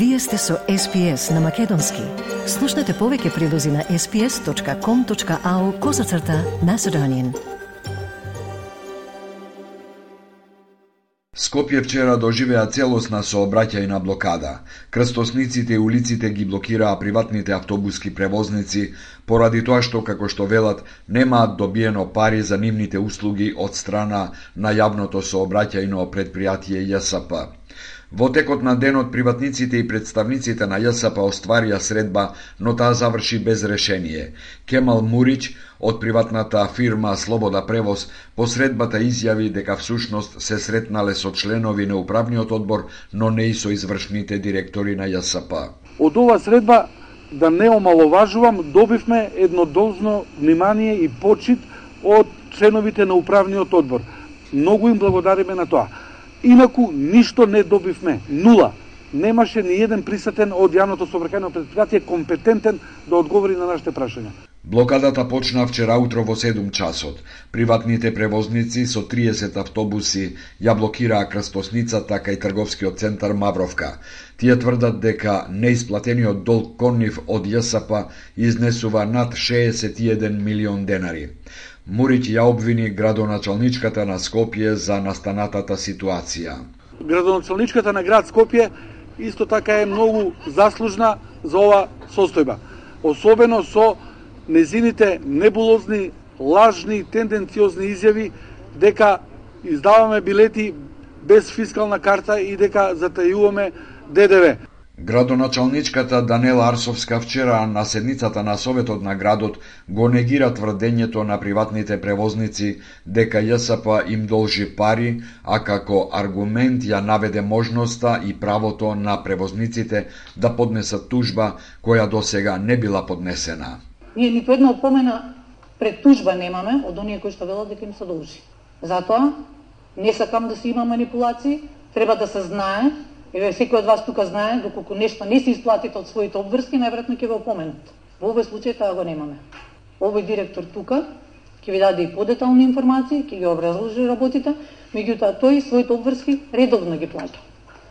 Вие сте со SPS на Македонски. Слушнете повеќе прилози на sps.com.au козацрта на Седонин. Скопје вчера доживеа целосна сообраќајна блокада. Крстосниците и улиците ги блокираа приватните автобуски превозници поради тоа што, како што велат, немаат добиено пари за нивните услуги од страна на јавното сообраќајно предпријатие ЈСП. Во текот на денот приватниците и представниците на ЈСП па остварија средба, но таа заврши без решение. Кемал Мурич од приватната фирма Слобода Превоз по средбата изјави дека всушност се сретнале со членови на управниот одбор, но не и со извршните директори на ЈСП. Па. Од ова средба да не омаловажувам, добивме еднодолжно внимание и почит од членовите на управниот одбор. Многу им благодариме на тоа. Инаку ништо не добивме. Нула. Немаше ни еден присатен од јавното собракајно предпријатие компетентен да одговори на нашите прашања. Блокадата почна вчера утро во 7 часот. Приватните превозници со 30 автобуси ја блокираа крстосницата кај трговскиот центар Мавровка. Тие тврдат дека неисплатениот долг кон нив од ЈСП изнесува над 61 милион денари. Мурич ја обвини градоначалничката на Скопје за настанатата ситуација. Градоначалничката на град Скопје исто така е многу заслужна за ова состојба. Особено со незините небулозни, лажни, тенденциозни изјави дека издаваме билети без фискална карта и дека затајуваме ДДВ. Градоначалничката Данела Арсовска вчера на седницата на Советот на градот го негира тврдењето на приватните превозници дека ЈСП им должи пари, а како аргумент ја наведе можноста и правото на превозниците да поднесат тужба која до сега не била поднесена. Ние ниту една опомена пред тужба немаме од оние кои што велат дека им се должи. Затоа не сакам да се има манипулации, треба да се знае Еве секој од вас тука знае доколку нешто не се исплатите од своите обврски, најверојатно ќе ве опоменат. Во овој случај тоа го немаме. Овој директор тука ќе ви даде и подетални информации, ќе ги образложи работите, меѓутоа тој своите обврски редовно ги плаќа.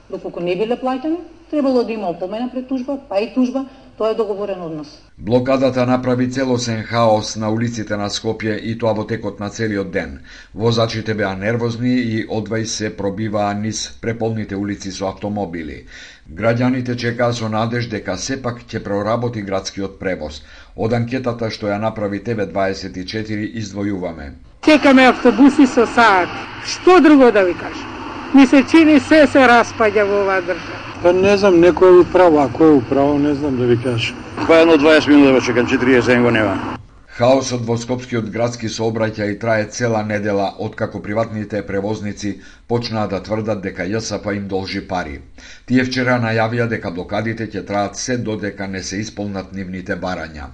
Доколку не биле плаќани, требало да има опомена пред тужба, па и тужба, Тоа е договорен однос. Блокадата направи целосен хаос на улиците на Скопје и тоа во текот на целиот ден. Возачите беа нервозни и одвај се пробиваа низ преполните улици со автомобили. Граѓаните чекаа со надеж дека сепак ќе проработи градскиот превоз. Од анкетата што ја направи ТВ24 издвојуваме. Чекаме автобуси со саат. Што друго да ви кажам? Ми се чини се се распаѓа во оваа држава. Па не знам, некој е управо, а кој е управо, не знам да ви кажам. Па едно 20 минути да чекам, 40 го нема. Хаосот во Скопскиот градски сообраќај трае цела недела откако приватните превозници почнаа да тврдат дека ЈСП им должи пари. Тие вчера најавија дека блокадите ќе траат се додека не се исполнат нивните барања.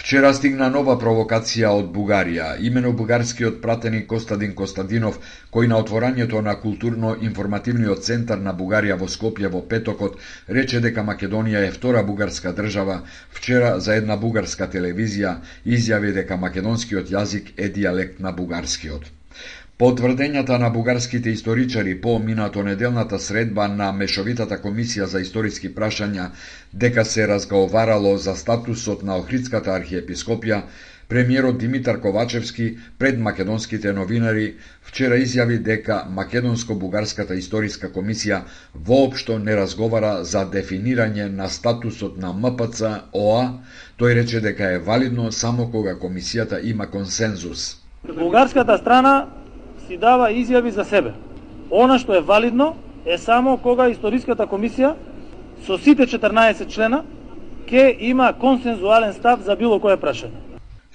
Вчера стигна нова провокација од Бугарија. Имено бугарскиот пратеник Костадин Костадинов, кој на отворањето на културно-информативниот центар на Бугарија во Скопје во петокот рече дека Македонија е втора бугарска држава, вчера за една бугарска телевизија изјави дека македонскиот јазик е дијалект на бугарскиот. По тврдењата на бугарските историчари по минато неделната средба на Мешовитата комисија за историски прашања дека се разговарало за статусот на Охридската архиепископија, премиерот Димитар Ковачевски пред македонските новинари вчера изјави дека Македонско-бугарската историска комисија воопшто не разговара за дефинирање на статусот на МПЦ ОА, тој рече дека е валидно само кога комисијата има консензус. Бугарската страна си дава изјави за себе. Она што е валидно е само кога историската комисија со сите 14 члена ќе има консензуален став за било кое прашање.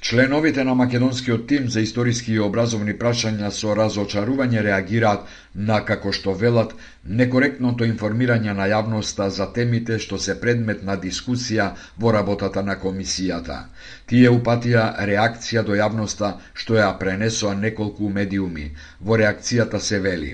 Членовите на македонскиот тим за историски и образовни прашања со разочарување реагираат на, како што велат, некоректното информирање на јавноста за темите што се предмет на дискусија во работата на комисијата. Тие упатија реакција до јавноста што ја пренесоа неколку медиуми. Во реакцијата се вели.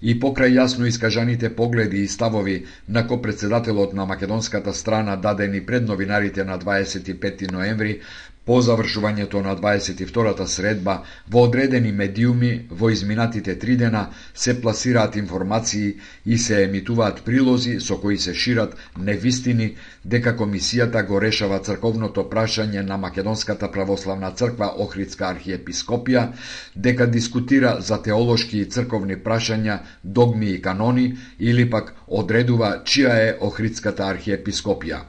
И покрај јасно искажаните погледи и ставови на ко-председателот на македонската страна дадени пред новинарите на 25 ноември, По завршувањето на 22-та средба, во одредени медиуми во изминатите три дена се пласираат информации и се емитуваат прилози со кои се шират невистини дека комисијата го решава црковното прашање на Македонската православна црква Охридска архиепископија, дека дискутира за теолошки и црковни прашања, догми и канони или пак одредува чија е Охридската архиепископија.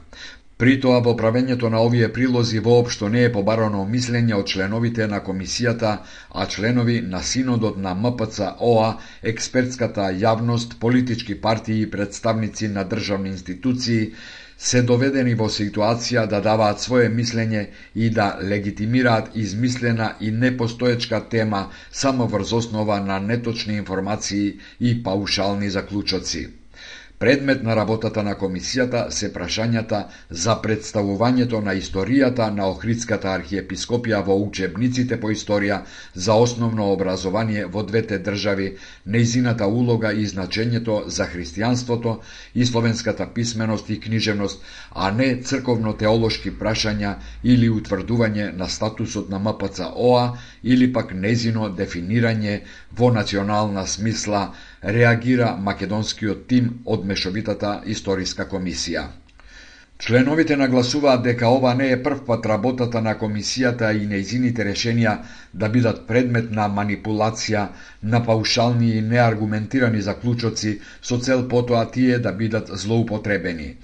При тоа во правењето на овие прилози воопшто не е побарано мислење од членовите на комисијата, а членови на синодот на МПЦ ОА, експертската јавност, политички партии и представници на државни институции се доведени во ситуација да даваат свое мислење и да легитимираат измислена и непостоечка тема само врз основа на неточни информации и паушални заклучоци. Предмет на работата на комисијата се прашањата за представувањето на историјата на Охридската архиепископија во учебниците по историја за основно образование во двете држави, неизината улога и значењето за христијанството и словенската писменост и книжевност, а не црковно-теолошки прашања или утврдување на статусот на МПЦ ОА или пак незино дефинирање во национална смисла реагира македонскиот тим од Мешовитата историска комисија. Членовите нагласуваат дека ова не е првпат работата на комисијата и неизините решенија да бидат предмет на манипулација, на паушални и неаргументирани заклучоци со цел потоа тие да бидат злоупотребени.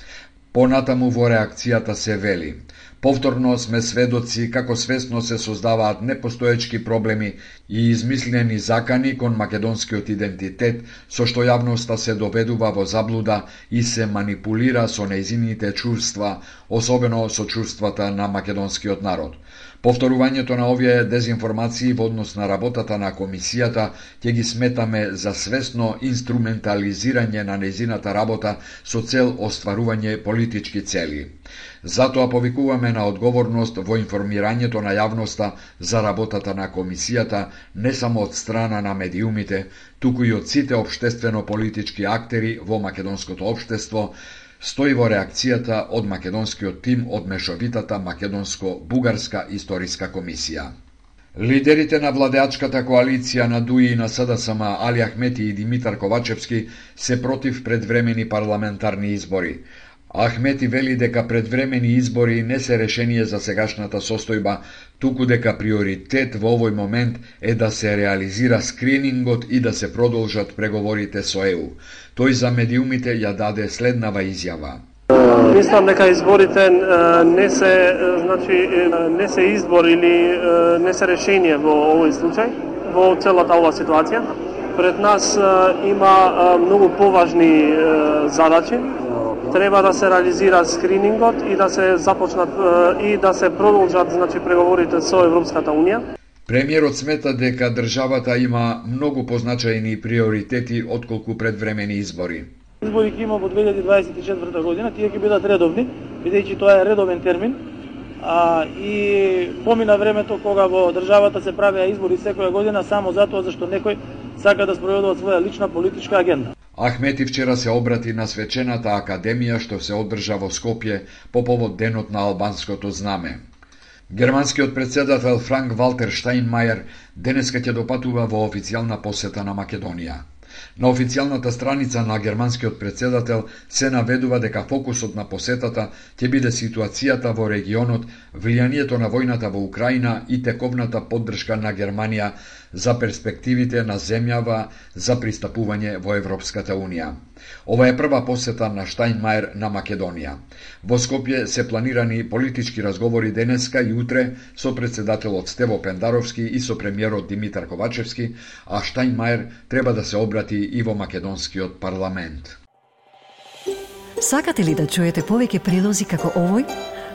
Понатаму во реакцијата се вели – Повторно сме сведоци како свесно се создаваат непостоечки проблеми и измислени закани кон македонскиот идентитет, со што јавноста се доведува во заблуда и се манипулира со неизините чувства, особено со чувствата на македонскиот народ. Повторувањето на овие дезинформации во однос на работата на комисијата ќе ги сметаме за свесно инструментализирање на незината работа со цел остварување политички цели. Затоа повикуваме на одговорност во информирањето на јавноста за работата на комисијата не само од страна на медиумите, туку и од сите обштествено-политички актери во македонското општество, стои во реакцијата од македонскиот тим од мешовитата македонско-бугарска историска комисија. Лидерите на владеачката коалиција на ДУИ и на СДСМ Али Ахмети и Димитар Ковачевски се против предвремени парламентарни избори. Ахмети вели дека предвремени избори не се решение за сегашната состојба, туку дека приоритет во овој момент е да се реализира скринингот и да се продолжат преговорите со ЕУ. Тој за медиумите ја даде следнава изјава. Мислам дека изборите не се значи не се избор или не се решение во овој случај, во целата оваа ситуација. Пред нас има многу поважни задачи треба да се реализира скринингот и да се започнат и да се продолжат значи преговорите со Европската унија. Премиерот смета дека државата има многу позначајни приоритети отколку предвремени избори. Избори ќе има во 2024 година, тие ќе бидат редовни, бидејќи тоа е редовен термин. А, и помина времето кога во државата се правеа избори секоја година само затоа зашто некој сака да спроведува своја лична политичка агенда. Ахмети вчера се обрати на свечената академија што се одржа во Скопје по повод денот на албанското знаме. Германскиот председател Франк Валтер Штайнмајер денеска ќе допатува во официјална посета на Македонија. На официјалната страница на германскиот председател се наведува дека фокусот на посетата ќе биде ситуацијата во регионот, влијанието на војната во Украина и тековната поддршка на Германија за перспективите на земјава за пристапување во Европската Унија. Ова е прва посета на Штајнмајер на Македонија. Во Скопје се планирани политички разговори денеска и утре со председателот Стево Пендаровски и со премиерот Димитар Ковачевски, а Штајнмајер треба да се обрати и во македонскиот парламент. Сакате ли да чуете повеќе прилози како овој?